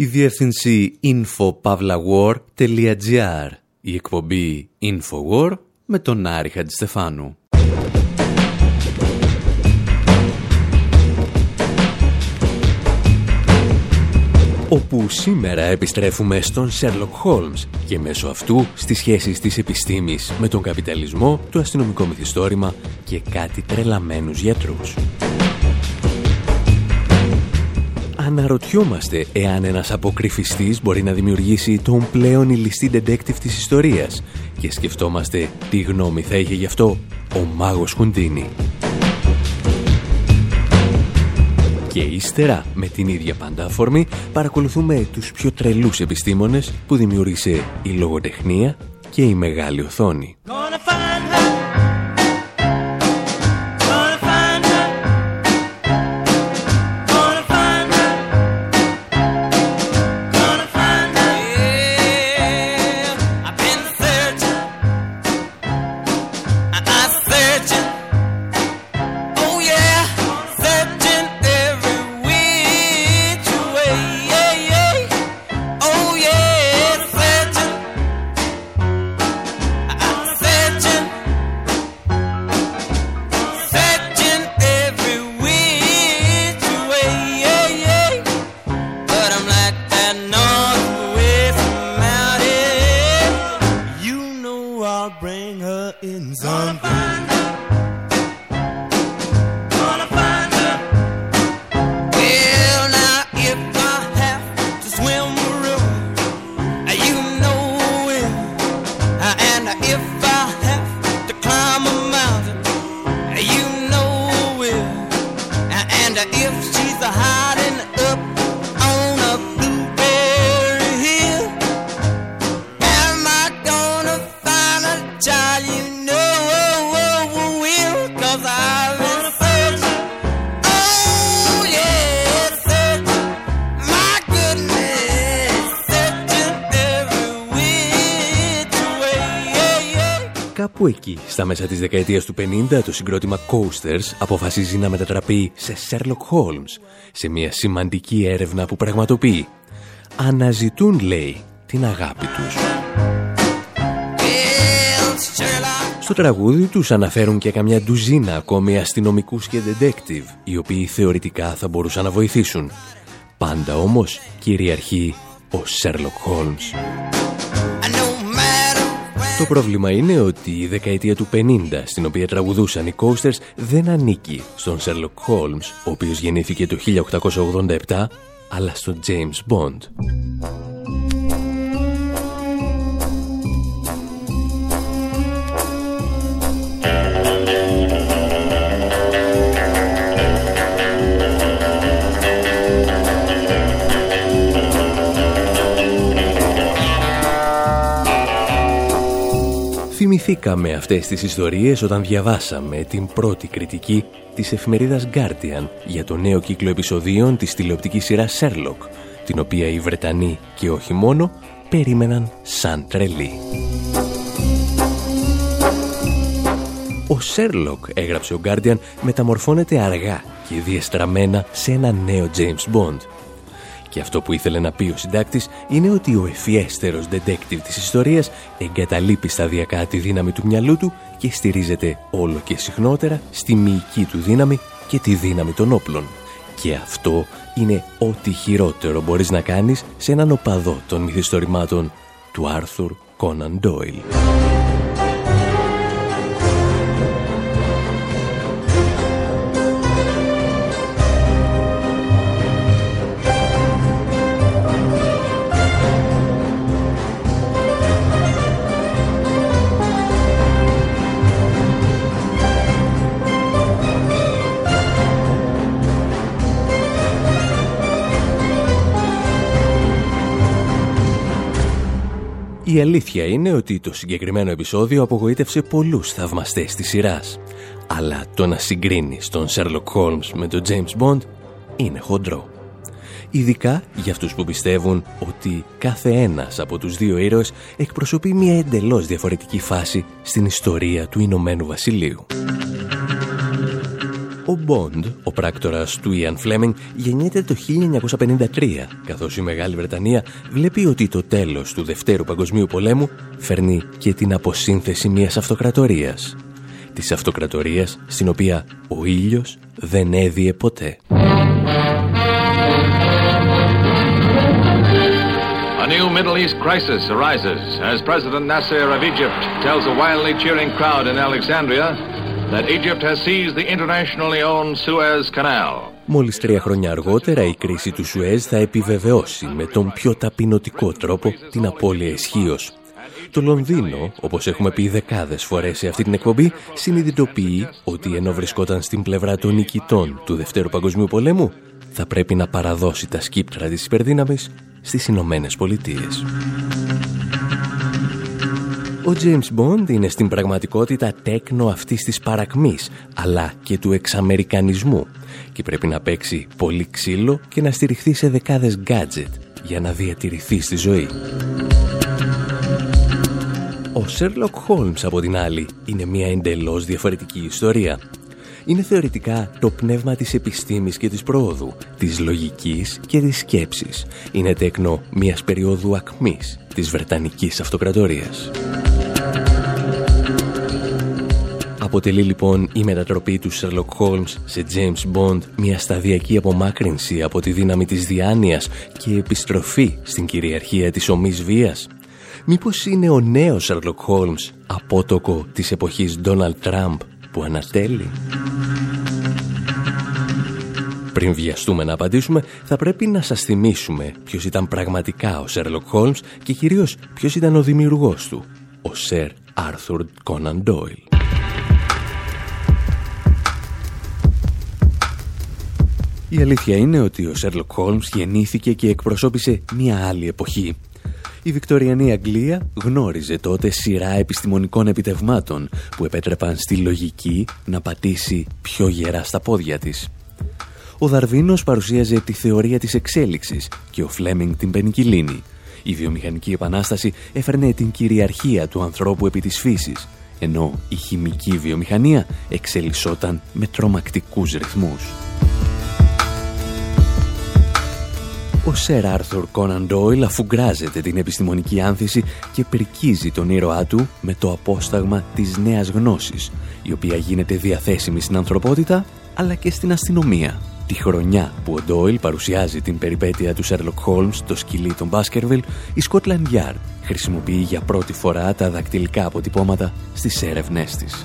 η διεύθυνση infopavlawar.gr, η εκπομπή Infowar με τον Άρη Χατζηστεφάνου. όπου σήμερα επιστρέφουμε στον Sherlock Holmes και μέσω αυτού στις σχέσεις της επιστήμης με τον καπιταλισμό, το αστυνομικό μυθιστόρημα και κάτι τρελαμένους γιατρούς. Αναρωτιόμαστε εάν ένας αποκρυφιστής μπορεί να δημιουργήσει τον πλέον ηλιστή detective της ιστορίας και σκεφτόμαστε τι γνώμη θα είχε γι' αυτό ο μάγος Χουντίνη. Και ύστερα, με την ίδια πάντα αφορμή, παρακολουθούμε τους πιο τρελούς επιστήμονες που δημιούργησε η λογοτεχνία και η μεγάλη οθόνη. Κάπου εκεί, στα μέσα της δεκαετίας του 50, το συγκρότημα Coasters αποφασίζει να μετατραπεί σε Sherlock Holmes, σε μια σημαντική έρευνα που πραγματοποιεί. Αναζητούν, λέει, την αγάπη τους. Στο τραγούδι τους αναφέρουν και καμιά ντουζίνα ακόμη αστυνομικούς και detective, οι οποίοι θεωρητικά θα μπορούσαν να βοηθήσουν. Πάντα όμως κυριαρχεί ο Sherlock Holmes. Το πρόβλημα είναι ότι η δεκαετία του 50 στην οποία τραγουδούσαν οι Coasters δεν ανήκει στον Sherlock Holmes, ο οποίος γεννήθηκε το 1887, αλλά στον James Bond. Θυμηθήκαμε αυτές τις ιστορίες όταν διαβάσαμε την πρώτη κριτική της εφημερίδας Guardian για το νέο κύκλο επεισοδίων της τηλεοπτικής σειράς Sherlock, την οποία οι Βρετανοί και όχι μόνο περίμεναν σαν τρελή. Ο Σέρλοκ, έγραψε ο Guardian, μεταμορφώνεται αργά και διεστραμμένα σε ένα νέο James Bond, και αυτό που ήθελε να πει ο συντάκτης είναι ότι ο ευφιέστερος detective της ιστορίας εγκαταλείπει σταδιακά τη δύναμη του μυαλού του και στηρίζεται όλο και συχνότερα στη μυϊκή του δύναμη και τη δύναμη των όπλων. Και αυτό είναι ό,τι χειρότερο μπορείς να κάνεις σε έναν οπαδό των μυθιστορημάτων του Άρθουρ Κόναν Ντόιλ. Η αλήθεια είναι ότι το συγκεκριμένο επεισόδιο απογοήτευσε πολλούς θαυμαστές της σειράς. Αλλά το να συγκρίνεις τον Sherlock Holmes με τον James Bond είναι χοντρό. Ειδικά για αυτούς που πιστεύουν ότι κάθε ένας από τους δύο ήρωες εκπροσωπεί μια εντελώς διαφορετική φάση στην ιστορία του Ηνωμένου Βασιλείου. Ο Μποντ, ο πράκτορας του Ιαν Φλέμινγκ, γεννιέται το 1953, καθώς η Μεγάλη Βρετανία βλέπει ότι το τέλος του Δευτέρου Παγκοσμίου Πολέμου φέρνει και την αποσύνθεση μιας αυτοκρατορίας. Της αυτοκρατορίας στην οποία ο ήλιος δεν έδιε ποτέ. A new Middle East crisis arises as President Nasser of Egypt tells a wildly cheering crowd in Alexandria that Egypt has seized the internationally owned Suez Canal. Μόλις τρία χρόνια αργότερα η κρίση του Σουέζ θα επιβεβαιώσει με τον πιο ταπεινωτικό τρόπο την απώλεια ισχύως. Το Λονδίνο, όπως έχουμε πει δεκάδες φορές σε αυτή την εκπομπή, συνειδητοποιεί ότι ενώ βρισκόταν στην πλευρά των νικητών του Δευτέρου Παγκοσμίου Πολέμου, θα πρέπει να παραδώσει τα σκύπτρα της υπερδύναμης στις Ηνωμένες Πολιτείες. Ο James Bond είναι στην πραγματικότητα τέκνο αυτής της παρακμής, αλλά και του εξαμερικανισμού και πρέπει να παίξει πολύ ξύλο και να στηριχθεί σε δεκάδες gadget για να διατηρηθεί στη ζωή. Ο Sherlock Holmes από την άλλη είναι μια εντελώς διαφορετική ιστορία. Είναι θεωρητικά το πνεύμα της επιστήμης και της πρόοδου, της λογικής και της σκέψης. Είναι τέκνο μιας περίοδου ακμής της Βρετανικής Αυτοκρατορίας. Αποτελεί λοιπόν η μετατροπή του Sherlock Holmes σε James Bond μια σταδιακή απομάκρυνση από τη δύναμη της διάνοιας και επιστροφή στην κυριαρχία της ομής βίας. Μήπως είναι ο νέος Sherlock Holmes απότοκο της εποχής Donald Trump που ανατέλει; Πριν βιαστούμε να απαντήσουμε, θα πρέπει να σας θυμίσουμε ποιος ήταν πραγματικά ο Sherlock Holmes και κυρίως ποιος ήταν ο δημιουργός του, ο Sir Arthur Conan Doyle. Η αλήθεια είναι ότι ο Sherlock Holmes γεννήθηκε και εκπροσώπησε μια άλλη εποχή. Η Βικτοριανή Αγγλία γνώριζε τότε σειρά επιστημονικών επιτευμάτων που επέτρεπαν στη λογική να πατήσει πιο γερά στα πόδια της. Ο Δαρβίνος παρουσίαζε τη θεωρία της εξέλιξης και ο Φλέμινγκ την πενικυλίνη. Η βιομηχανική επανάσταση έφερνε την κυριαρχία του ανθρώπου επί της φύσης, ενώ η χημική βιομηχανία εξελισσόταν με τρομακτικούς ρυθμούς. Ο Σερ Άρθουρ Κόναν Ντόιλ αφουγκράζεται την επιστημονική άνθηση και πρικίζει τον ήρωά του με το απόσταγμα της νέας γνώσης, η οποία γίνεται διαθέσιμη στην ανθρωπότητα αλλά και στην αστυνομία. Τη χρονιά που ο Ντόιλ παρουσιάζει την περιπέτεια του Σέρλοκ Χόλμς στο σκυλί των Μπάσκερβιλ, η Scotland Yard χρησιμοποιεί για πρώτη φορά τα δακτυλικά αποτυπώματα στις έρευνές της.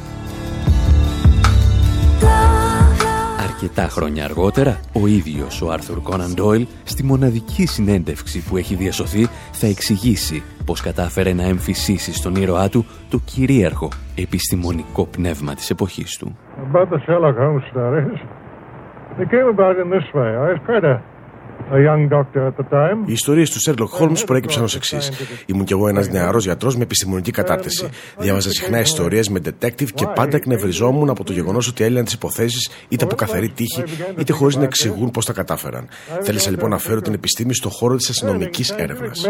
Αρκετά χρόνια αργότερα, ο ίδιος ο Άρθουρ Κόναν Ντόιλ, στη μοναδική συνέντευξη που έχει διασωθεί, θα εξηγήσει πως κατάφερε να εμφυσίσει στον ήρωά του το κυρίαρχο επιστημονικό πνεύμα της εποχής του. About the Sherlock Holmes stories, they came about in this way. I was quite a οι ιστορίες του Σέρλοκ Χόλμ προέκυψαν ως εξής. Ήμουν κι εγώ ένας νεαρός γιατρός με επιστημονική κατάρτιση. Διάβαζα συχνά ιστορίες με detective και πάντα εκνευριζόμουν από το γεγονός ότι έλυναν τις υποθέσεις είτε από καθαρή τύχη είτε χωρίς να εξηγούν πώς τα κατάφεραν. Θέλησα λοιπόν να φέρω την επιστήμη στο χώρο της αστυνομικής έρευνας.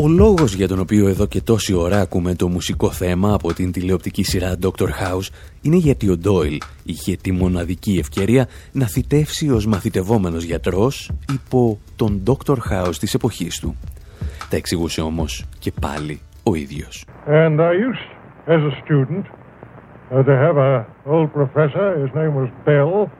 Ο λόγος για τον οποίο εδώ και τόση ώρα ακούμε το μουσικό θέμα από την τηλεοπτική σειρά Dr. House είναι γιατί ο Ντόιλ είχε τη μοναδική ευκαιρία να θητεύσει ως μαθητευόμενος γιατρός υπό τον Dr. House της εποχής του. Τα εξηγούσε όμως και πάλι ο ίδιος. And I used as a student uh, to have a old professor, his name was Bell,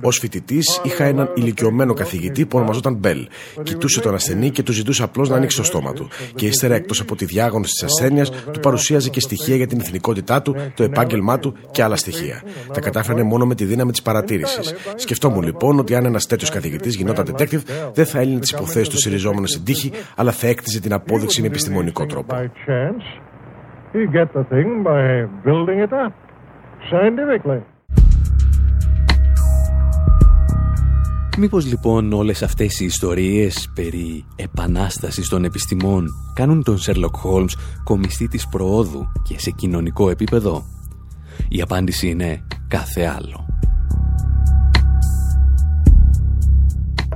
Ω φοιτητής, είχα έναν ηλικιωμένο καθηγητή που ονομαζόταν Μπέλ. Κοιτούσε τον ασθενή και του ζητούσε απλώς να ανοίξει το στόμα του. Και ύστερα, εκτός από τη διάγνωση της ασθένειας, του παρουσίαζε και στοιχεία για την εθνικότητά του, το επάγγελμά του και άλλα στοιχεία. Τα κατάφερνε μόνο με τη δύναμη της παρατήρησης. Σκεφτόμουν λοιπόν ότι αν ένας τέτοιος καθηγητής γινόταν detective, δεν θα έλυνε τις υποθέσεις του συριζόμενο στην τύχη, αλλά θα έκτιζε την απόδειξη με επιστημονικό τρόπο. Μήπως λοιπόν όλες αυτές οι ιστορίες περί επανάστασης των επιστημών κάνουν τον Σέρλοκ Χόλμς κομιστή της προόδου και σε κοινωνικό επίπεδο; Η απάντηση είναι κάθε άλλο.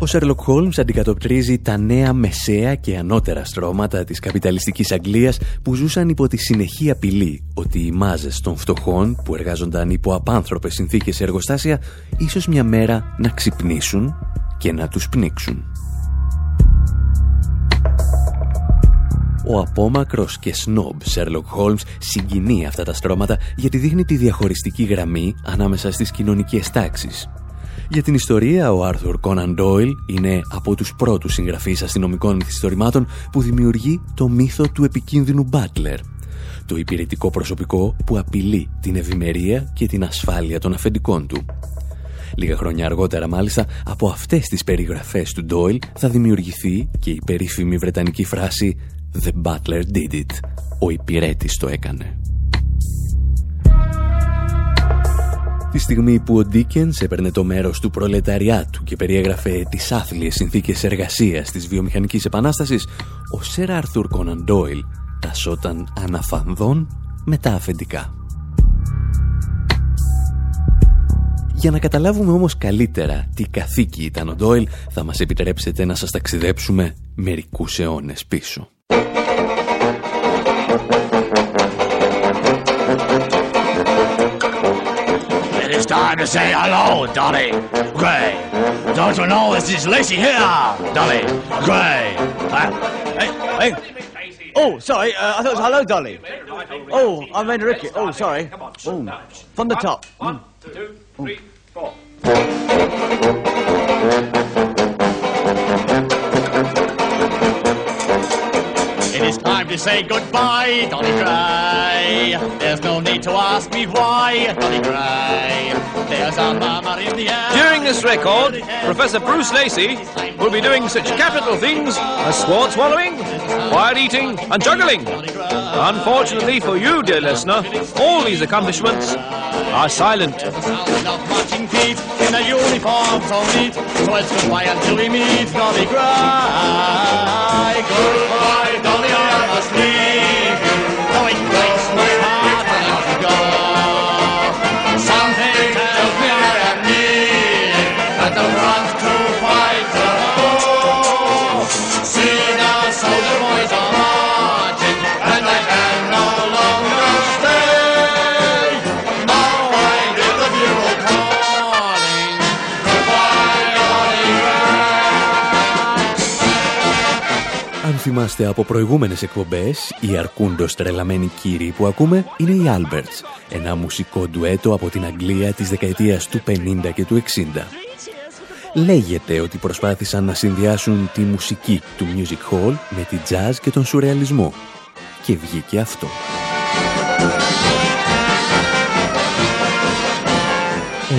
Ο Σέρλοκ Χόλμς αντικατοπτρίζει τα νέα μεσαία και ανώτερα στρώματα της καπιταλιστικής Αγγλίας που ζούσαν υπό τη συνεχή απειλή ότι οι μάζες των φτωχών που εργάζονταν υπό απάνθρωπες συνθήκες σε εργοστάσια ίσως μια μέρα να ξυπνήσουν και να τους πνίξουν. Ο απόμακρος και σνόμπ Σέρλοκ Χόλμς συγκινεί αυτά τα στρώματα γιατί δείχνει τη διαχωριστική γραμμή ανάμεσα στις κοινωνικές τάξεις για την ιστορία, ο Άρθουρ Κόναν Ντόιλ είναι από τους πρώτους συγγραφείς αστυνομικών μυθιστορημάτων που δημιουργεί το μύθο του επικίνδυνου Μπάτλερ, το υπηρετικό προσωπικό που απειλεί την ευημερία και την ασφάλεια των αφεντικών του. Λίγα χρόνια αργότερα μάλιστα από αυτές τις περιγραφές του Ντόιλ θα δημιουργηθεί και η περίφημη βρετανική φράση «The Butler did it». Ο υπηρέτης το έκανε. Τη στιγμή που ο Ντίκενς έπαιρνε το μέρος του προλεταριάτου και περιέγραφε τις άθλιες συνθήκες εργασίας της βιομηχανικής επανάστασης, ο Σερ Άρθουρ Κόναν Ντόιλ τασόταν αναφανδόν με τα αφεντικά. Για να καταλάβουμε όμως καλύτερα τι καθήκη ήταν ο Ντόιλ, θα μας επιτρέψετε να σας ταξιδέψουμε μερικούς αιώνες πίσω. Time to say hello, Dolly Gray. Don't you know this is Lacey here, Dolly Gray? Uh, hey, hey. Oh, sorry, uh, I thought it was hello, Dolly. Oh, I made a ricket. Oh, sorry. Oh, from the top. One, two, three, four. To say goodbye, Dolly Gray. There's no need to ask me why, Dolly Gray. There's a murmur in the air. During this record, Professor Bruce Lacey will be doing such capital things as sword swallowing, fire eating, and juggling. Unfortunately for you, dear listener, all these accomplishments are silent. Marching feet in a uniform so neat, so it's goodbye until we meet, Dolly was me. Θυμάστε από προηγούμενες εκπομπές, οι αρκούντος τρελαμένοι κύριοι που ακούμε είναι οι Alberts, ένα μουσικό ντουέτο από την Αγγλία της δεκαετίας του 50 και του 60. Λέγεται ότι προσπάθησαν να συνδυάσουν τη μουσική του music hall με τη jazz και τον σουρεαλισμό. Και βγήκε αυτό.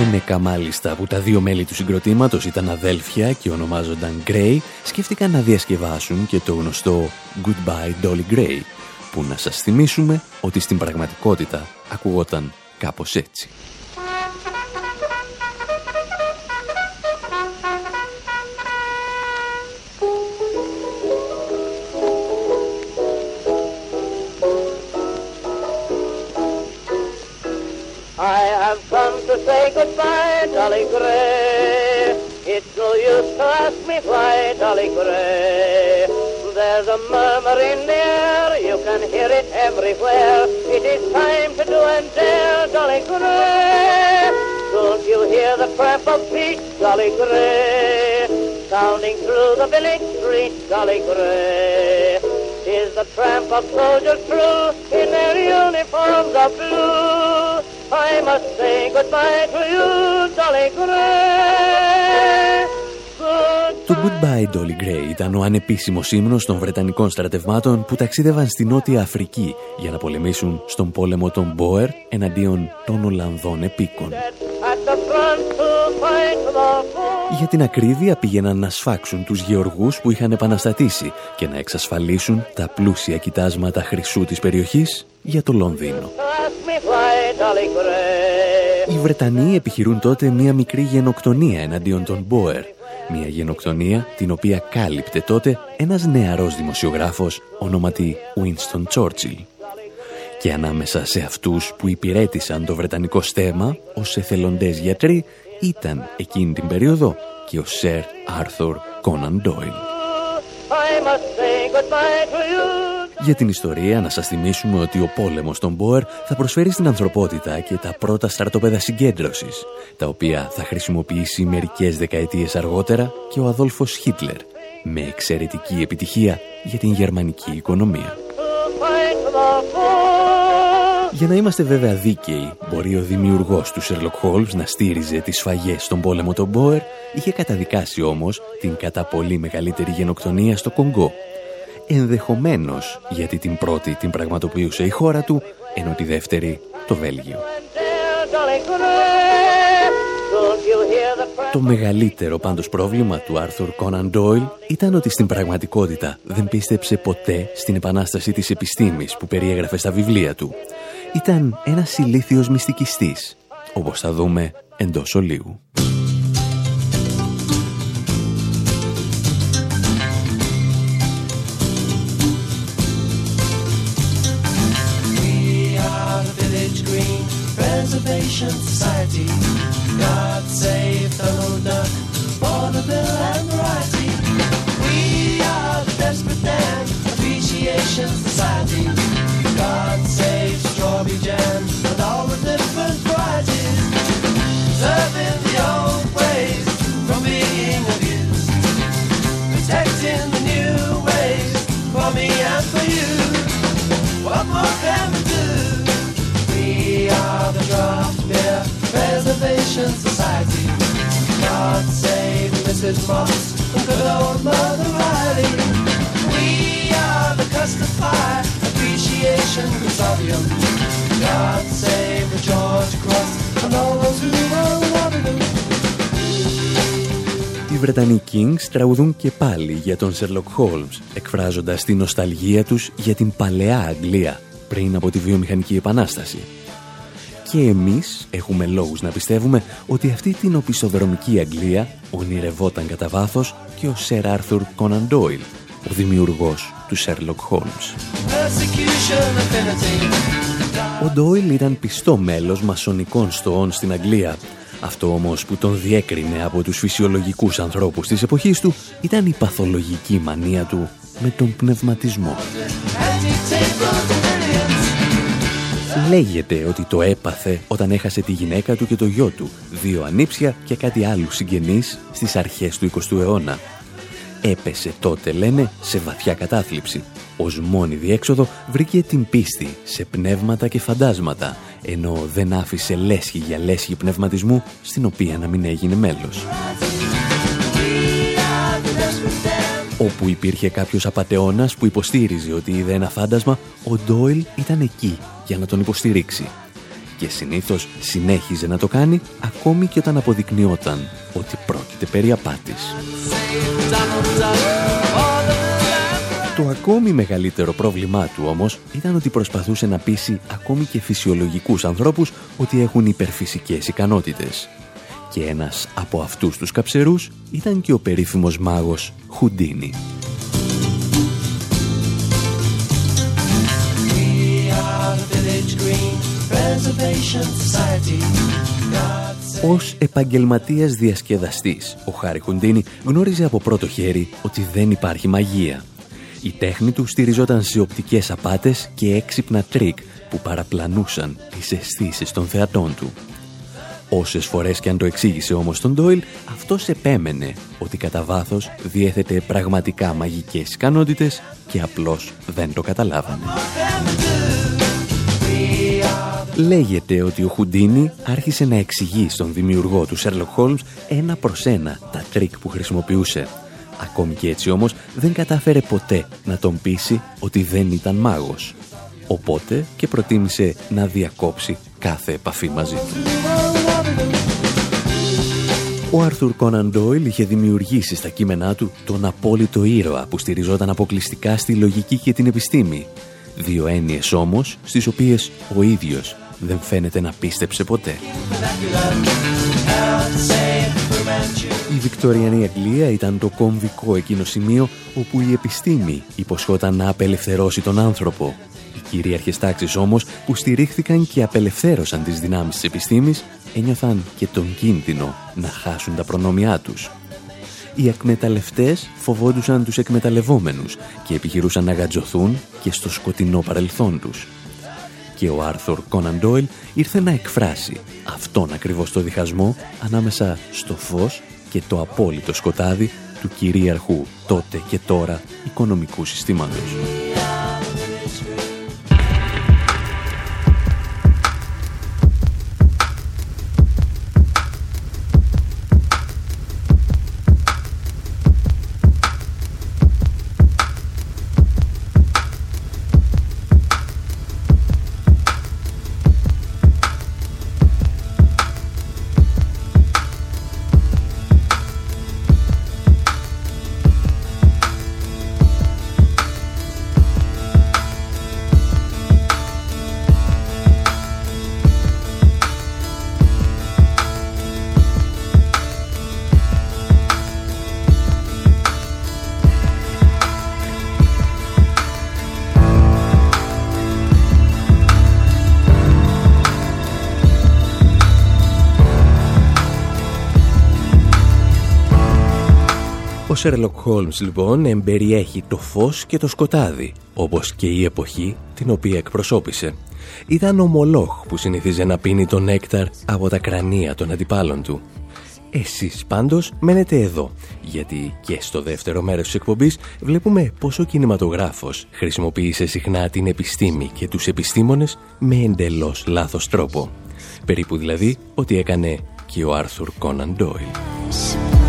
Ένεκα μάλιστα που τα δύο μέλη του συγκροτήματος ήταν αδέλφια και ονομάζονταν Gray, σκέφτηκαν να διασκευάσουν και το γνωστό Goodbye Dolly Gray, που να σας θυμίσουμε ότι στην πραγματικότητα ακουγόταν κάπως έτσι. To say goodbye, Dolly Gray. It's no use to ask me why, Dolly Gray. There's a murmur in the air, you can hear it everywhere. It is time to do and dare, Dolly Gray. Don't you hear the tramp of feet, Dolly Gray? Sounding through the village street, Dolly Gray. Is the tramp of soldiers true in their uniforms of blue? I must say goodbye to you, Dolly Gray. Το Goodbye Dolly Gray ήταν ο ανεπίσημος ύμνος των Βρετανικών στρατευμάτων που ταξίδευαν στη Νότια Αφρική για να πολεμήσουν στον πόλεμο των Μπόερ εναντίον των Ολλανδών επίκων. Για την ακρίβεια πήγαιναν να σφάξουν τους γεωργούς που είχαν επαναστατήσει και να εξασφαλίσουν τα πλούσια κοιτάσματα χρυσού της περιοχής για το Λονδίνο. Οι Βρετανοί επιχειρούν τότε μία μικρή γενοκτονία εναντίον των Μπόερ. Μία γενοκτονία την οποία κάλυπτε τότε ένας νεαρός δημοσιογράφος ονόματι Winston Churchill. Και ανάμεσα σε αυτούς που υπηρέτησαν το Βρετανικό στέμα ως εθελοντές γιατροί ήταν εκείνη την περίοδο και ο Σερ Άρθουρ Κόναν Ντόιλ. Για την ιστορία να σας θυμίσουμε ότι ο πόλεμος των Μπόερ θα προσφέρει στην ανθρωπότητα και τα πρώτα στρατόπεδα συγκέντρωσης, τα οποία θα χρησιμοποιήσει μερικές δεκαετίες αργότερα και ο Αδόλφος Χίτλερ, με εξαιρετική επιτυχία για την γερμανική οικονομία. Για να είμαστε βέβαια δίκαιοι, μπορεί ο δημιουργός του Sherlock Holmes να στήριζε τις σφαγές στον πόλεμο των Μπόερ, είχε καταδικάσει όμως την κατά πολύ μεγαλύτερη γενοκτονία στο Κονγκό. Ενδεχομένως γιατί την πρώτη την πραγματοποιούσε η χώρα του, ενώ τη δεύτερη το Βέλγιο. Το μεγαλύτερο πάντως πρόβλημα του Άρθουρ Κόναν Ντόιλ ήταν ότι στην πραγματικότητα δεν πίστεψε ποτέ στην επανάσταση της επιστήμης που περιέγραφε στα βιβλία του. Ήταν ένας ηλίθιος μυστικιστής, όπως θα δούμε εντός ολίγου. Preservation Society. God save Donald Duck, Vaudeville and variety. We are the Desperate Dan Appreciation Society. God save Strawberry Jam and all the different varieties. Serving the old ways from being abused. Protecting the new ways for me and for you. What more can Preservation Society. God save Mrs. Moss and good old Mother Riley. We are the Custard Pie Appreciation Consortium. God save the George Cross and all those who were Waterloo. Οι Βρετανοί Kings τραγουδούν και πάλι για τον Sherlock Holmes, εκφράζοντας την νοσταλγία τους για την παλαιά Αγγλία πριν από τη βιομηχανική επανάσταση. Και εμείς έχουμε λόγους να πιστεύουμε ότι αυτή την οπισθοδρομική Αγγλία ονειρευόταν κατά βάθος και ο Σερ Άρθουρ Κόναν Ντόιλ, ο δημιουργός του Σέρλοκ Χόλμς. Ο Ντόιλ ήταν πιστό μέλος μασονικών στοών στην Αγγλία. Αυτό όμως που τον διέκρινε από τους φυσιολογικούς ανθρώπους της εποχής του ήταν η παθολογική μανία του με τον πνευματισμό. Λέγεται ότι το έπαθε όταν έχασε τη γυναίκα του και το γιο του, δύο ανήψια και κάτι άλλο συγγενείς στις αρχές του 20ου αιώνα. Έπεσε τότε, λένε, σε βαθιά κατάθλιψη. Ως μόνη διέξοδο βρήκε την πίστη σε πνεύματα και φαντάσματα, ενώ δεν άφησε λέσχη για λέσχη πνευματισμού, στην οποία να μην έγινε μέλος. Όπου υπήρχε κάποιος απατεώνας που υποστήριζε ότι είδε ένα φάντασμα, ο Ντόιλ ήταν εκεί για να τον υποστηρίξει. Και συνήθως συνέχιζε να το κάνει ακόμη και όταν αποδεικνυόταν ότι πρόκειται περί απάτης. Το ακόμη μεγαλύτερο πρόβλημά του όμως ήταν ότι προσπαθούσε να πείσει ακόμη και φυσιολογικούς ανθρώπους ότι έχουν υπερφυσικές ικανότητες. Και ένας από αυτούς τους καψερούς ήταν και ο περίφημος μάγος Χουντίνι. Ως επαγγελματίας διασκεδαστής, ο Χάρη Χουντίνι γνώριζε από πρώτο χέρι ότι δεν υπάρχει μαγεία. Η τέχνη του στηριζόταν σε οπτικές απάτες και έξυπνα τρίκ που παραπλανούσαν τις αισθήσεις των θεατών του. Όσες φορές και αν το εξήγησε όμως τον Ντόιλ, αυτός επέμενε ότι κατά βάθος διέθετε πραγματικά μαγικές ικανότητες και απλώς δεν το καταλάβαινε. Λέγεται ότι ο Χουντίνι άρχισε να εξηγεί στον δημιουργό του Sherlock Holmes ένα προς ένα τα τρίκ που χρησιμοποιούσε. Ακόμη και έτσι όμως δεν κατάφερε ποτέ να τον πείσει ότι δεν ήταν μάγος. Οπότε και προτίμησε να διακόψει κάθε επαφή μαζί του. Ο Άρθουρ Κόναν Ντόιλ είχε δημιουργήσει στα κείμενά του τον απόλυτο ήρωα που στηριζόταν αποκλειστικά στη λογική και την επιστήμη. Δύο έννοιες όμως, στις οποίες ο ίδιος δεν φαίνεται να πίστεψε ποτέ. Η Βικτωριανή Αγγλία ήταν το κομβικό εκείνο σημείο όπου η επιστήμη υποσχόταν να απελευθερώσει τον άνθρωπο. κυρίαρχες τάξεις όμως που στηρίχθηκαν και απελευθέρωσαν τις δυνάμεις της επιστήμης ένιωθαν και τον κίνδυνο να χάσουν τα προνόμια τους. Οι εκμεταλλευτές φοβόντουσαν τους εκμεταλλευόμενους και επιχειρούσαν να γατζωθούν και στο σκοτεινό παρελθόν τους. Και ο Άρθουρ Κόναν Ντόιλ ήρθε να εκφράσει αυτόν ακριβώς το διχασμό ανάμεσα στο φως και το απόλυτο σκοτάδι του κυρίαρχου τότε και τώρα οικονομικού συστήματος. Sherlock Holmes λοιπόν εμπεριέχει το φως και το σκοτάδι, όπως και η εποχή την οποία εκπροσώπησε. Ήταν ο Μολόχ που συνηθίζε να πίνει τον νέκταρ από τα κρανία των αντιπάλων του. Εσείς πάντως μένετε εδώ, γιατί και στο δεύτερο μέρος της εκπομπής βλέπουμε πως ο κινηματογράφος χρησιμοποίησε συχνά την επιστήμη και τους επιστήμονες με εντελώς λάθος τρόπο. Περίπου δηλαδή ότι έκανε και ο Άρθουρ Κόναν Ντόιλ.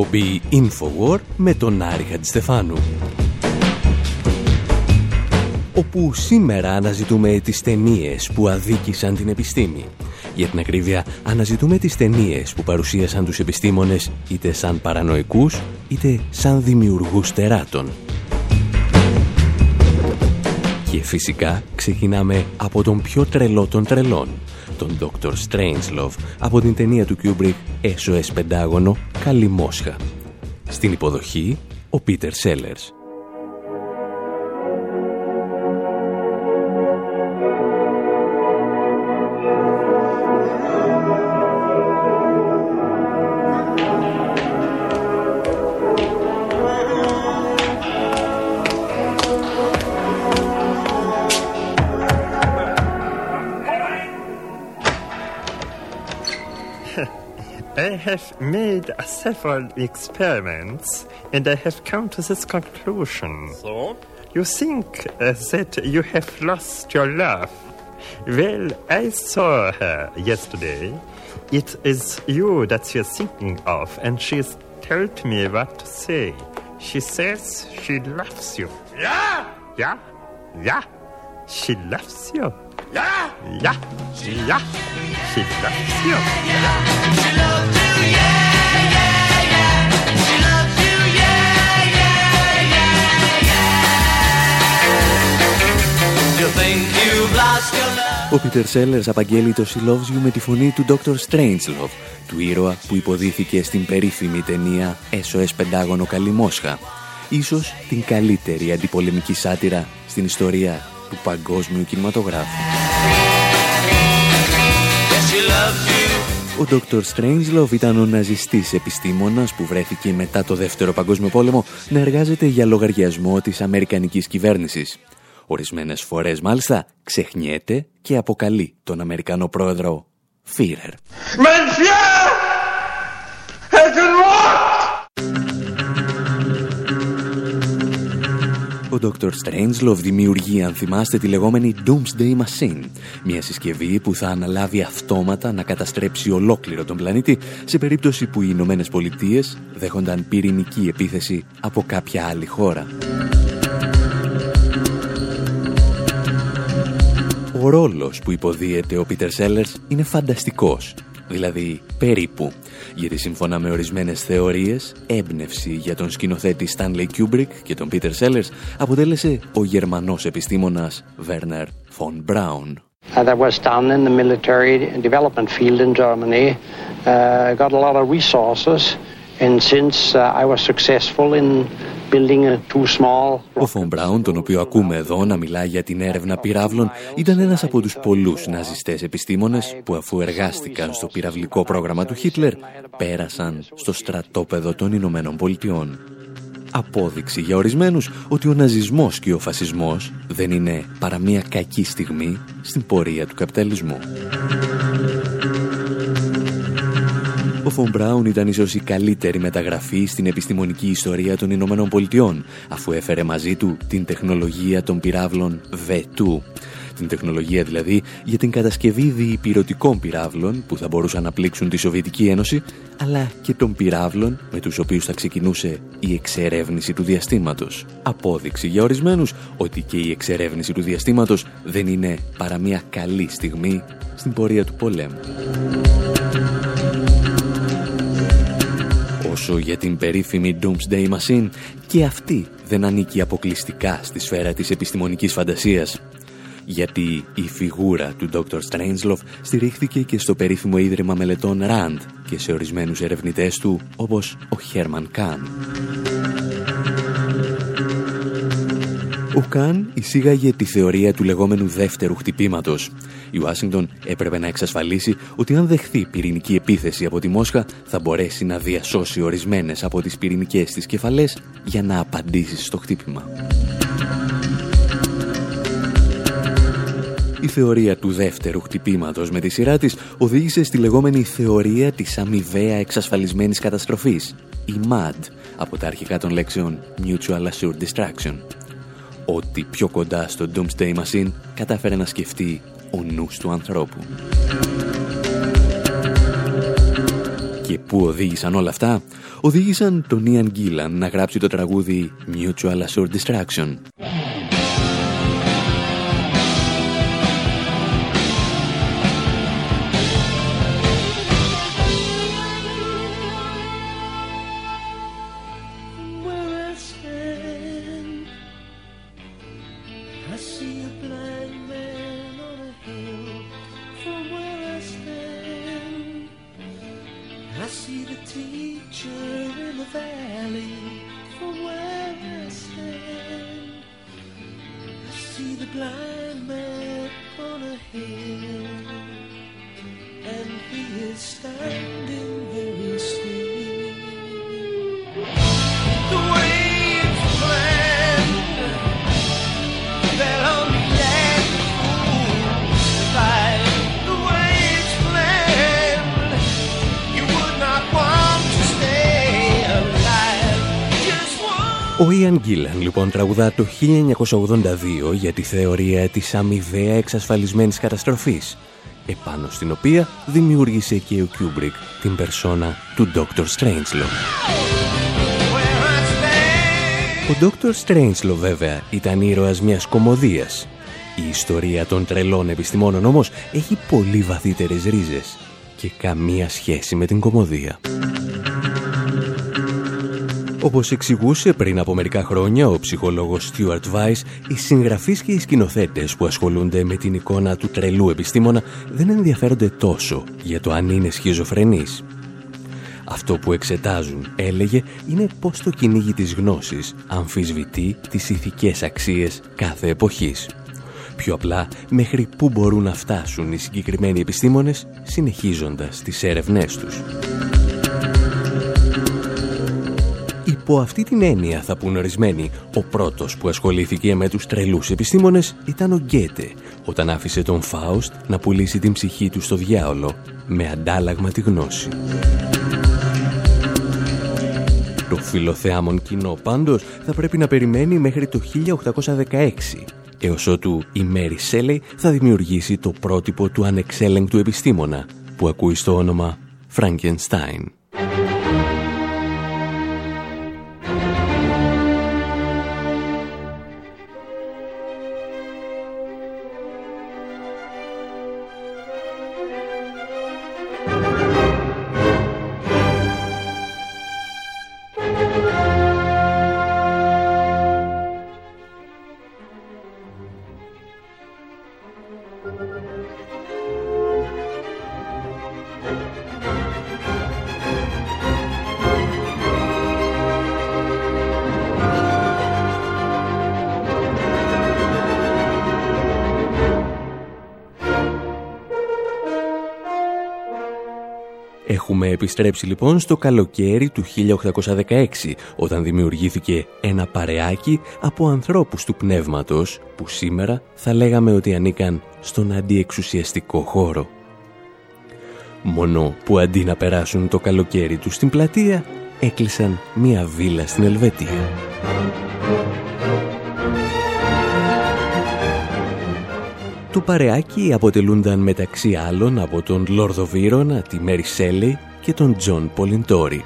Εκπομπή Infowar με τον Άρη Χατζηστεφάνου όπου σήμερα αναζητούμε τις ταινίες που αδίκησαν την επιστήμη. Για την ακρίβεια, αναζητούμε τις ταινίες που παρουσίασαν τους επιστήμονες είτε σαν παρανοϊκούς, είτε σαν δημιουργούς τεράτων. Και φυσικά ξεκινάμε από τον πιο τρελό των τρελών, τον Dr. Strangelove, από την ταινία του Kubrick SOS Πεντάγωνο «Καλή Μόσχα». Στην υποδοχή, ο Πίτερ Σέλερς. Have made several experiments and I have come to this conclusion. So? You think uh, that you have lost your love. Well, I saw her yesterday. It is you that she is thinking of, and she has told me what to say. She says she loves you. Yeah? Yeah? Yeah? She loves you. Yeah? Yeah? Yeah? She loves you. Yeah. She loves you, yeah, yeah, yeah. She loves you, yeah, yeah, yeah, yeah. You think you've lost your love. Ο Πίτερ Σέλερς απαγγέλει το She Loves You με τη φωνή του Dr. Strangelove, του ήρωα που υποδίθηκε στην περίφημη ταινία SOS Πεντάγωνο Καλή Μόσχα. Ίσως την καλύτερη αντιπολεμική σάτυρα στην ιστορία του παγκόσμιου κινηματογράφου. Yes, she loves you. Ο Dr. Strangelove ήταν ο ναζιστής επιστήμονας που βρέθηκε μετά το Δεύτερο Παγκόσμιο Πόλεμο να εργάζεται για λογαριασμό της Αμερικανικής κυβέρνησης. Ορισμένες φορές μάλιστα ξεχνιέται και αποκαλεί τον Αμερικανό πρόεδρο Führer. Mein Ο Dr. Strangelove δημιουργεί, αν θυμάστε, τη λεγόμενη Doomsday Machine, μια συσκευή που θα αναλάβει αυτόματα να καταστρέψει ολόκληρο τον πλανήτη σε περίπτωση που οι Ηνωμένες Πολιτείες δέχονταν πυρηνική επίθεση από κάποια άλλη χώρα. Ο ρόλος που υποδίεται ο Πίτερ Sellers είναι φανταστικός, δηλαδή περίπου, γιατί σύμφωνα με ορισμένες θεωρίες, έμπνευση για τον σκηνοθέτη Stanley Kubrick και τον Peter Sellers αποτέλεσε ο Γερμανός επιστήμονας Werner von Braun. Uh, that was done in the military development field in Germany. Uh, got a lot of resources, and since uh, I was successful in building a too small Ο Φον Μπράουν, τον οποίο ακούμε εδώ να μιλά για την έρευνα πυράβλων, ήταν ένας από τους πολλούς ναζιστές επιστήμονες που αφού εργάστηκαν στο πυραυλικό πρόγραμμα του Χίτλερ, πέρασαν στο στρατόπεδο των Ηνωμένων Πολιτειών. Απόδειξη για ορισμένους ότι ο ναζισμός και ο φασισμός δεν είναι παρά μια κακή στιγμή στην πορεία του καπιταλισμού. Ο Φον Μπράουν ήταν ίσως η καλύτερη μεταγραφή στην επιστημονική ιστορία των Ηνωμένων Πολιτειών, αφού έφερε μαζί του την τεχνολογία των πυράβλων V2. Την τεχνολογία δηλαδή για την κατασκευή διυπηρωτικών πυράβλων που θα μπορούσαν να πλήξουν τη Σοβιετική Ένωση, αλλά και των πυράβλων με τους οποίους θα ξεκινούσε η εξερεύνηση του διαστήματος. Απόδειξη για ορισμένους ότι και η εξερεύνηση του διαστήματος δεν είναι παρά μια καλή στιγμή στην πορεία του πολέμου. Όσο για την περίφημη Doomsday Machine, και αυτή δεν ανήκει αποκλειστικά στη σφαίρα της επιστημονικής φαντασίας. Γιατί η φιγούρα του Dr. Strangelove στηρίχθηκε και στο περίφημο Ίδρυμα Μελετών Rand και σε ορισμένους ερευνητές του όπως ο Herman Kahn. Ο Καν εισήγαγε τη θεωρία του λεγόμενου δεύτερου χτυπήματος. Η Ουάσιγκτον έπρεπε να εξασφαλίσει ότι αν δεχθεί πυρηνική επίθεση από τη Μόσχα θα μπορέσει να διασώσει ορισμένες από τις πυρηνικές της κεφαλές για να απαντήσει στο χτύπημα. Η θεωρία του δεύτερου χτυπήματος με τη σειρά της οδήγησε στη λεγόμενη θεωρία της αμοιβαία εξασφαλισμένης καταστροφής, η MAD, από τα αρχικά των λέξεων Mutual Assured Destruction. Ό,τι πιο κοντά στο Doomsday Machine κατάφερε να σκεφτεί ο νους του ανθρώπου. Και πού οδήγησαν όλα αυτά; Οδήγησαν τον Ian Gillan να γράψει το τραγούδι Mutual Assured Distraction. play. One. Ο Ιαν Γκίλαν λοιπόν τραγουδά το 1982 για τη θεωρία της αμοιβαία εξασφαλισμένης καταστροφής, επάνω στην οποία δημιούργησε και ο Κιούμπρικ την περσόνα του Dr. Strangelove. Where I stand. Ο Dr. Strangelove βέβαια ήταν ήρωας μιας κωμωδίας. Η ιστορία των τρελών επιστημόνων όμως έχει πολύ βαθύτερες ρίζες και καμία σχέση με την κωμωδία. Όπως εξηγούσε πριν από μερικά χρόνια ο ψυχολόγος Stuart Weiss, οι συγγραφείς και οι σκηνοθέτες που ασχολούνται με την εικόνα του τρελού επιστήμονα δεν ενδιαφέρονται τόσο για το αν είναι σχιζοφρενής. Αυτό που εξετάζουν, έλεγε, είναι πώς το κυνήγι της γνώσης αμφισβητεί τις ηθικές αξίες κάθε εποχής. Πιο απλά, μέχρι πού μπορούν να φτάσουν οι συγκεκριμένοι επιστήμονες συνεχίζοντας τις έρευνές τους. Υπό αυτή την έννοια θα πούν ορισμένοι, ο πρώτος που ασχολήθηκε με τους τρελούς επιστήμονες ήταν ο Γκέτε, όταν άφησε τον Φάουστ να πουλήσει την ψυχή του στο διάολο, με αντάλλαγμα τη γνώση. Το φιλοθεάμον κοινό πάντως θα πρέπει να περιμένει μέχρι το 1816, έως ότου η Μέρι Σέλεϊ θα δημιουργήσει το πρότυπο του ανεξέλεγκτου επιστήμονα, που ακούει στο όνομα Frankenstein. Επιστρέψει λοιπόν στο καλοκαίρι του 1816, όταν δημιουργήθηκε ένα παρεάκι από ανθρώπους του πνεύματος, που σήμερα θα λέγαμε ότι ανήκαν στον αντιεξουσιαστικό χώρο. Μόνο που αντί να περάσουν το καλοκαίρι τους στην πλατεία, έκλεισαν μία βίλα στην Ελβετία. Το παρεάκι αποτελούνταν μεταξύ άλλων από τον Λόρδο Βίρονα, τη Μέρι Σέλι και τον Τζον Πολιντόρι.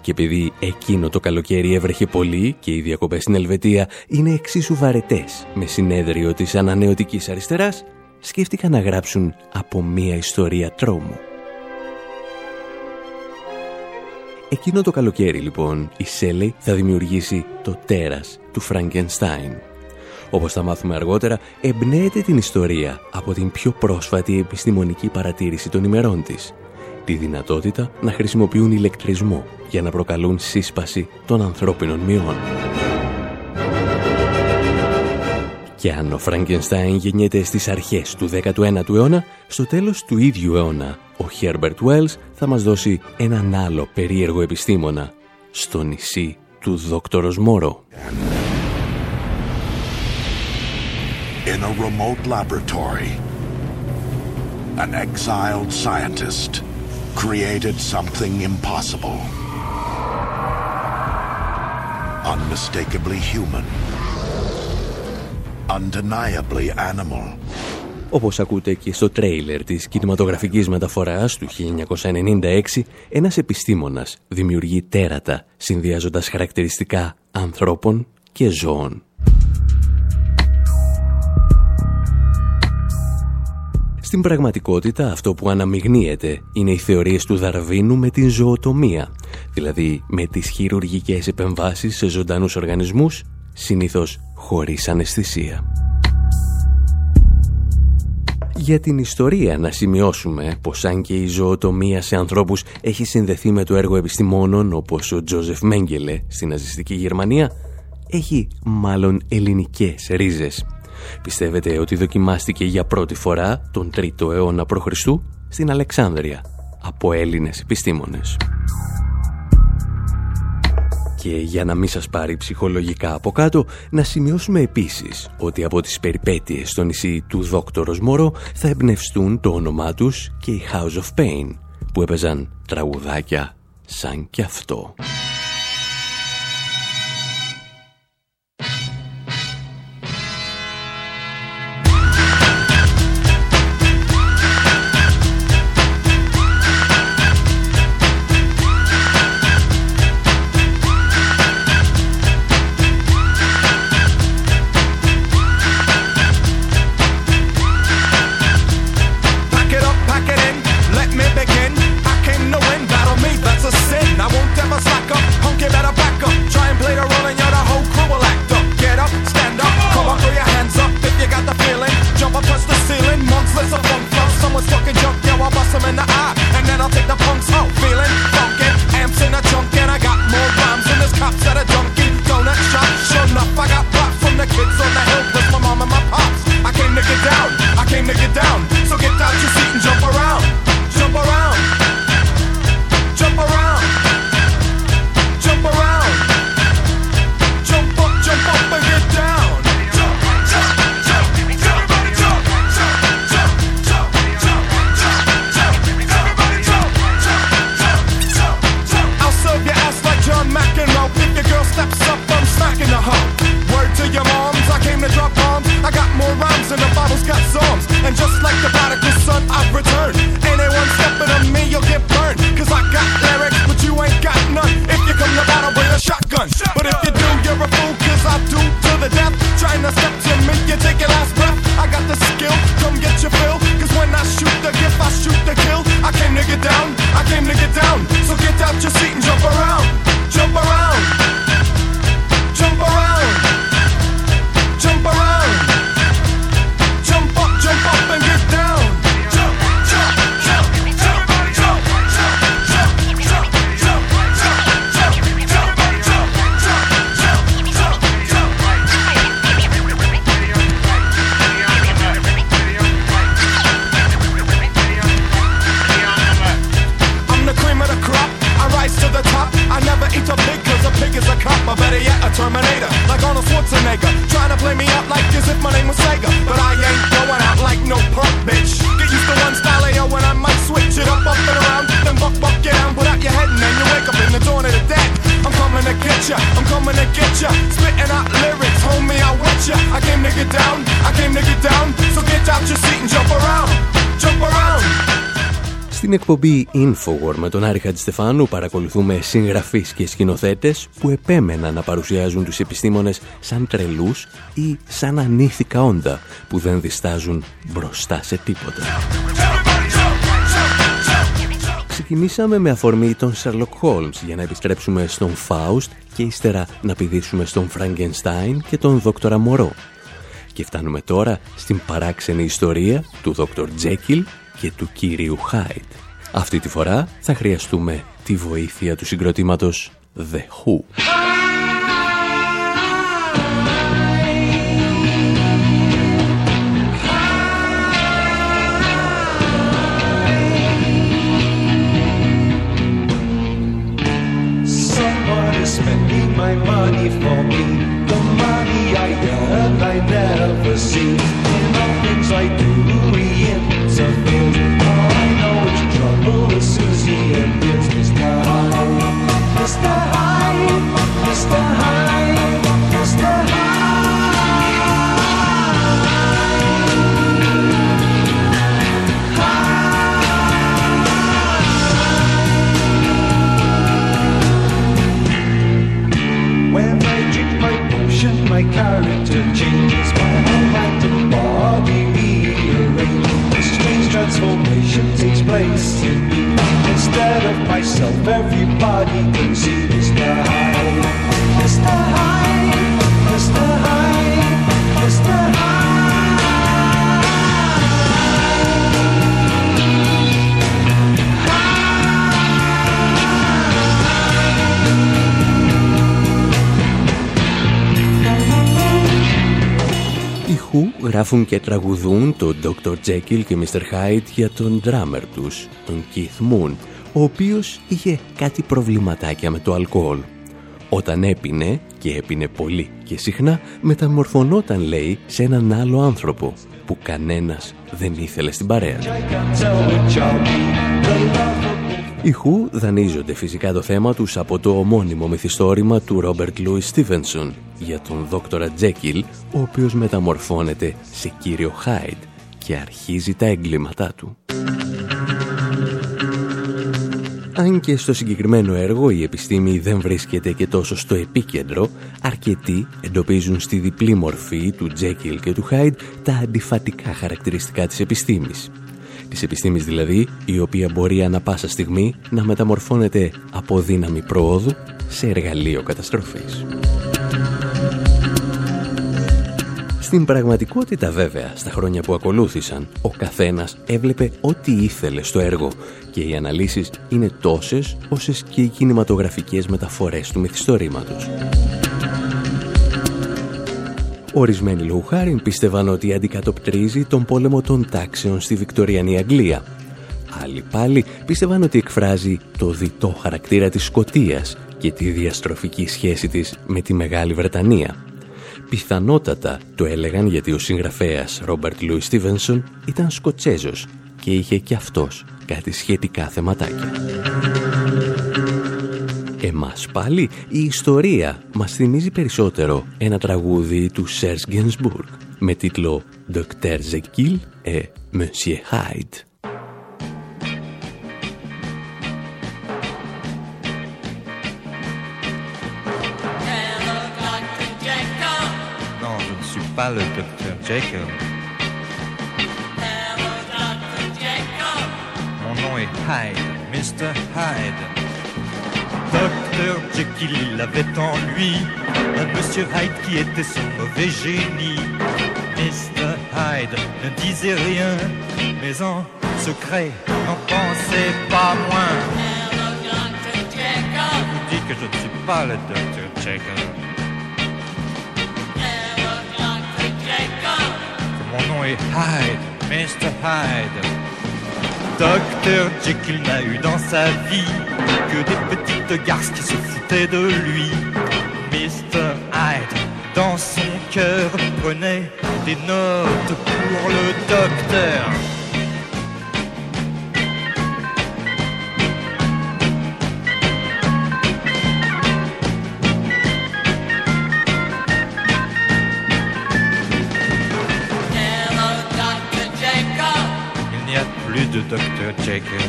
Και επειδή εκείνο το καλοκαίρι έβρεχε πολύ και οι διακοπές στην Ελβετία είναι εξίσου βαρετές με συνέδριο της ανανεωτικής αριστεράς, σκέφτηκαν να γράψουν από μία ιστορία τρόμου. Εκείνο το καλοκαίρι λοιπόν η Σέλι θα δημιουργήσει το τέρας του Φραγκενστάιν. Όπως θα μάθουμε αργότερα, εμπνέεται την ιστορία από την πιο πρόσφατη επιστημονική παρατήρηση των ημερών της. Τη δυνατότητα να χρησιμοποιούν ηλεκτρισμό για να προκαλούν σύσπαση των ανθρώπινων μειών. Και αν ο Φραγκενστάιν γεννιέται στις αρχές του 19ου αιώνα, στο τέλος του ίδιου αιώνα, ο Herbert Wells θα μας δώσει έναν άλλο περίεργο επιστήμονα στο νησί του Δόκτωρος Μόρο. In a remote laboratory, an exiled scientist created something impossible. Unmistakably human, undeniably animal, Όπως ακούτε και στο τρέιλερ της κινηματογραφικής μεταφοράς του 1996, ένας επιστήμονας δημιουργεί τέρατα, συνδυάζοντας χαρακτηριστικά ανθρώπων και ζώων. Στην πραγματικότητα αυτό που αναμειγνύεται είναι οι θεωρίες του Δαρβίνου με την ζωοτομία, δηλαδή με τις χειρουργικές επεμβάσεις σε ζωντανούς οργανισμούς, συνήθως χωρίς αναισθησία. Για την ιστορία να σημειώσουμε πως αν και η ζωοτομία σε ανθρώπους έχει συνδεθεί με το έργο επιστημόνων όπως ο Τζόζεφ Μέγκελε στην ναζιστική Γερμανία, έχει μάλλον ελληνικές ρίζες. Πιστεύετε ότι δοκιμάστηκε για πρώτη φορά τον 3ο αιώνα π.Χ. στην Αλεξάνδρεια από Έλληνες επιστήμονες; Και για να μην σας πάρει ψυχολογικά από κάτω, να σημειώσουμε επίσης ότι από τις περιπέτειες στο νησί του Δόκτωρος Μόρο θα εμπνευστούν το όνομά τους και οι House of Pain, που έπαιζαν τραγουδάκια σαν κι αυτό. Στην εκπομπή Infowar με τον Άρη Χατζηστεφάνου παρακολουθούμε συγγραφείς και σκηνοθέτες που επέμεναν να παρουσιάζουν τους επιστήμονες σαν τρελούς ή σαν ανήθικα όντα που δεν διστάζουν μπροστά σε τίποτα. Ξεκινήσαμε με αφορμή τον Sherlock Holmes για να επιστρέψουμε στον Faust και ύστερα να πηδήσουμε στον Frankenstein και τον Δόκτορα Μωρό. Και φτάνουμε τώρα στην παράξενη ιστορία του Dr. Jekyll και του κύριου Χάιτ. Αυτή τη φορά θα χρειαστούμε τη βοήθεια του συγκροτήματος The Who. Γράφουν και τραγουδούν τον Dr. Jekyll και Mr. Hyde για τον drummer τους, τον Keith Moon, ο οποίος είχε κάτι προβληματάκια με το αλκοόλ. Όταν έπινε, και έπινε πολύ και συχνά, μεταμορφωνόταν, λέει, σε έναν άλλο άνθρωπο, που κανένας δεν ήθελε στην παρέα. Οι Who δανείζονται φυσικά το θέμα τους από το ομώνυμο μυθιστόρημα του Ρόμπερτ Λούι Στίβενσον για τον δόκτορα Τζέκιλ, ο οποίος μεταμορφώνεται σε κύριο Χάιντ και αρχίζει τα εγκλήματά του. Αν και στο συγκεκριμένο έργο η επιστήμη δεν βρίσκεται και τόσο στο επίκεντρο, αρκετοί εντοπίζουν στη διπλή μορφή του Τζέκιλ και του Χάιντ τα αντιφατικά χαρακτηριστικά της επιστήμης. Της επιστήμης δηλαδή, η οποία μπορεί ανα πάσα στιγμή να μεταμορφώνεται από δύναμη προόδου σε εργαλείο καταστροφής. Στην πραγματικότητα βέβαια, στα χρόνια που ακολούθησαν, ο καθένας έβλεπε ό,τι ήθελε στο έργο και οι αναλύσεις είναι τόσες όσες και οι κινηματογραφικές μεταφορές του μυθιστορήματος. Ορισμένοι λόγου χάρη πίστευαν ότι αντικατοπτρίζει τον πόλεμο των τάξεων στη Βικτοριανή Αγγλία. Άλλοι πάλι πίστευαν ότι εκφράζει το διτό χαρακτήρα της Σκοτίας και τη διαστροφική σχέση της με τη Μεγάλη Βρετανία. Πιθανότατα το έλεγαν γιατί ο συγγραφέας Ρόμπερτ Λούι Στίβενσον ήταν Σκοτσέζος και είχε και αυτός κάτι σχετικά θεματάκια. Εμάς πάλι η ιστορία μας θυμίζει περισσότερο ένα τραγούδι του Σέρς Γκένσμπουργκ με τίτλο «Dr. Jekyll et Monsieur Hyde». Non, je ne suis pas le docteur Jekyll. Mon nom est Hyde, Mr. Hyde. Docteur Jekyll, il avait en lui un Monsieur Hyde qui était son mauvais génie. Mr. Hyde ne disait rien, mais en secret n'en pensait pas moins. Je vous dis que je ne suis pas le docteur Jekyll. Mon nom est Hyde, Mr. Hyde. Docteur Jekyll n'a eu dans sa vie que des petites garces qui se foutaient de lui. Mr. Hyde, dans son cœur, prenait des notes pour le docteur. Plus de docteur Jekyll.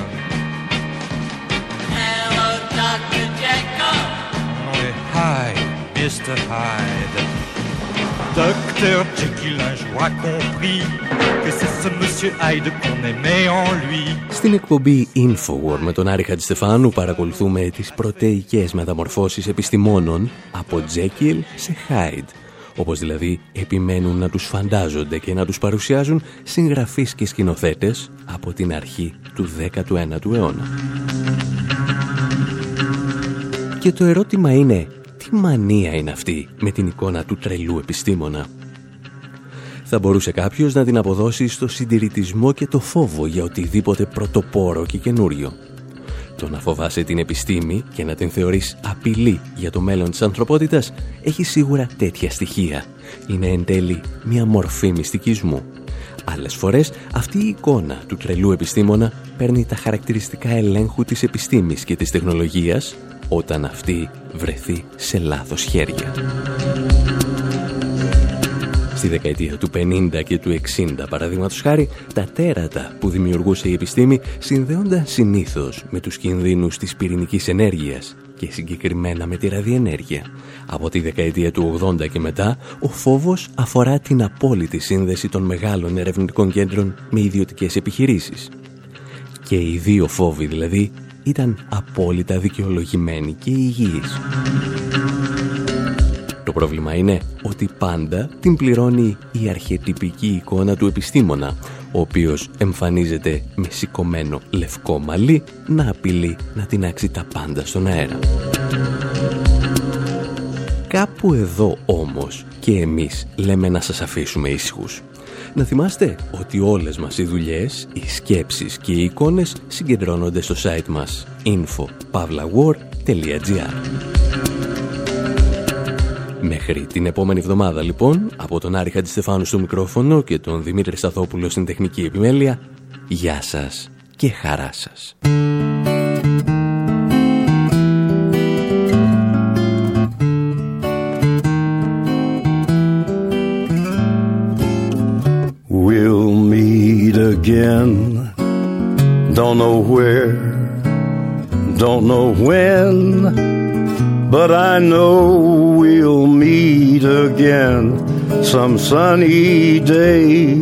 Mon nom est Hyde, Mr. Hyde. Docteur Jekyll un jour a compris que c'est ce monsieur Hyde qu'on aimait en lui. Στην εκπομπή Infowar με τον Άρη Χατζηστεφάνου παρακολουθούμε τις πρωτεϊκές μεταμορφώσεις επιστημόνων από Jekyll σε Hyde. Όπως δηλαδή επιμένουν να τους φαντάζονται και να τους παρουσιάζουν συγγραφείς και σκηνοθέτες από την αρχή του 19ου αιώνα. Και το ερώτημα είναι, τι μανία είναι αυτή με την εικόνα του τρελού επιστήμονα; Θα μπορούσε κάποιος να την αποδώσει στο συντηρητισμό και το φόβο για οτιδήποτε πρωτοπόρο και καινούριο. Το να φοβάσαι την επιστήμη και να την θεωρείς απειλή για το μέλλον της ανθρωπότητας έχει σίγουρα τέτοια στοιχεία. Είναι εν τέλει μια μορφή μυστικισμού. Άλλες φορές αυτή η εικόνα του τρελού επιστήμονα παίρνει τα χαρακτηριστικά ελέγχου της επιστήμης και της τεχνολογίας όταν αυτή βρεθεί σε λάθος χέρια. Στη δεκαετία του 50 και του 60, παραδείγματος χάρη, τα τέρατα που δημιουργούσε η επιστήμη συνδέονταν συνήθως με τους κινδύνους της πυρηνικής ενέργειας και συγκεκριμένα με τη ραδιενέργεια. Από τη δεκαετία του 80 και μετά, ο φόβος αφορά την απόλυτη σύνδεση των μεγάλων ερευνητικών κέντρων με ιδιωτικές επιχειρήσεις. Και οι δύο φόβοι δηλαδή ήταν απόλυτα δικαιολογημένοι και υγιείς. Το πρόβλημα είναι ότι πάντα την πληρώνει η αρχιετυπική εικόνα του επιστήμονα, ο οποίος εμφανίζεται με σηκωμένο λευκό μαλλί να απειλεί να τεινάξει τα πάντα στον αέρα. Κάπου εδώ όμως και εμείς λέμε να σας αφήσουμε ήσυχους. Να θυμάστε ότι όλες μας οι δουλειές, οι σκέψεις και οι εικόνες συγκεντρώνονται στο site μας info.pavlawar.gr Μέχρι την επόμενη εβδομάδα λοιπόν, από τον Άρη Χατζηστεφάνου στο μικρόφωνο και τον Δημήτρη Σαθόπουλο στην τεχνική επιμέλεια, γεια σας και χαρά σας. We'll meet again. Don't know where, don't know when. but I know we'll meet again some sunny day.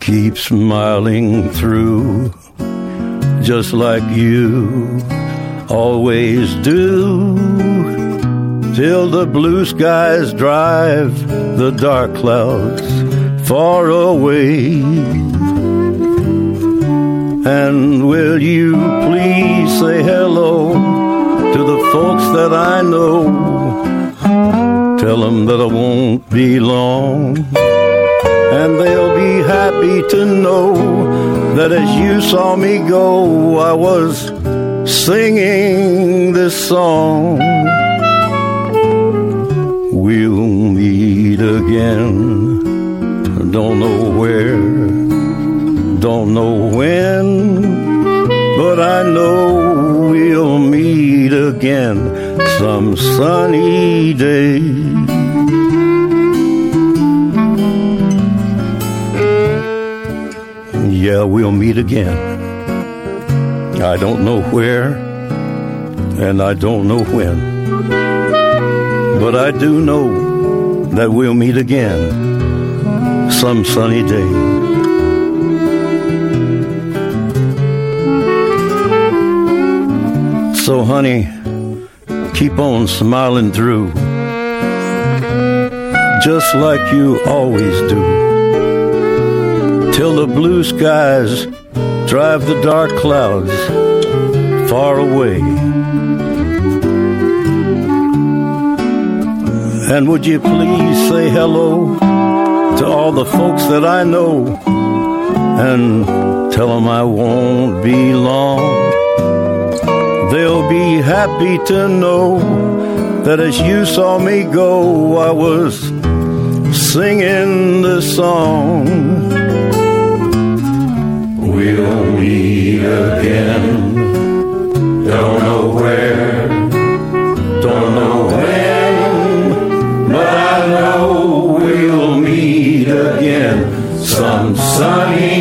Keep smiling through, just like you always do, till the blue skies drive the dark clouds far away. And will you please say hello to the folks that I know? Tell them that I won't be long. And they'll be happy to know that as you saw me go, I was singing this song. We'll meet again. Don't know where don't know when, but I know we'll meet again some sunny day. Yeah, we'll meet again. I don't know where, and I don't know when, but I do know that we'll meet again some sunny day. So, honey, keep on smiling through, just like you always do, till the blue skies drive the dark clouds far away. And would you please say hello to all the folks that I know and tell them I won't be long be happy to know that as you saw me go, I was singing the song. We'll meet again, don't know where, don't know when, but I know we'll meet again some sunny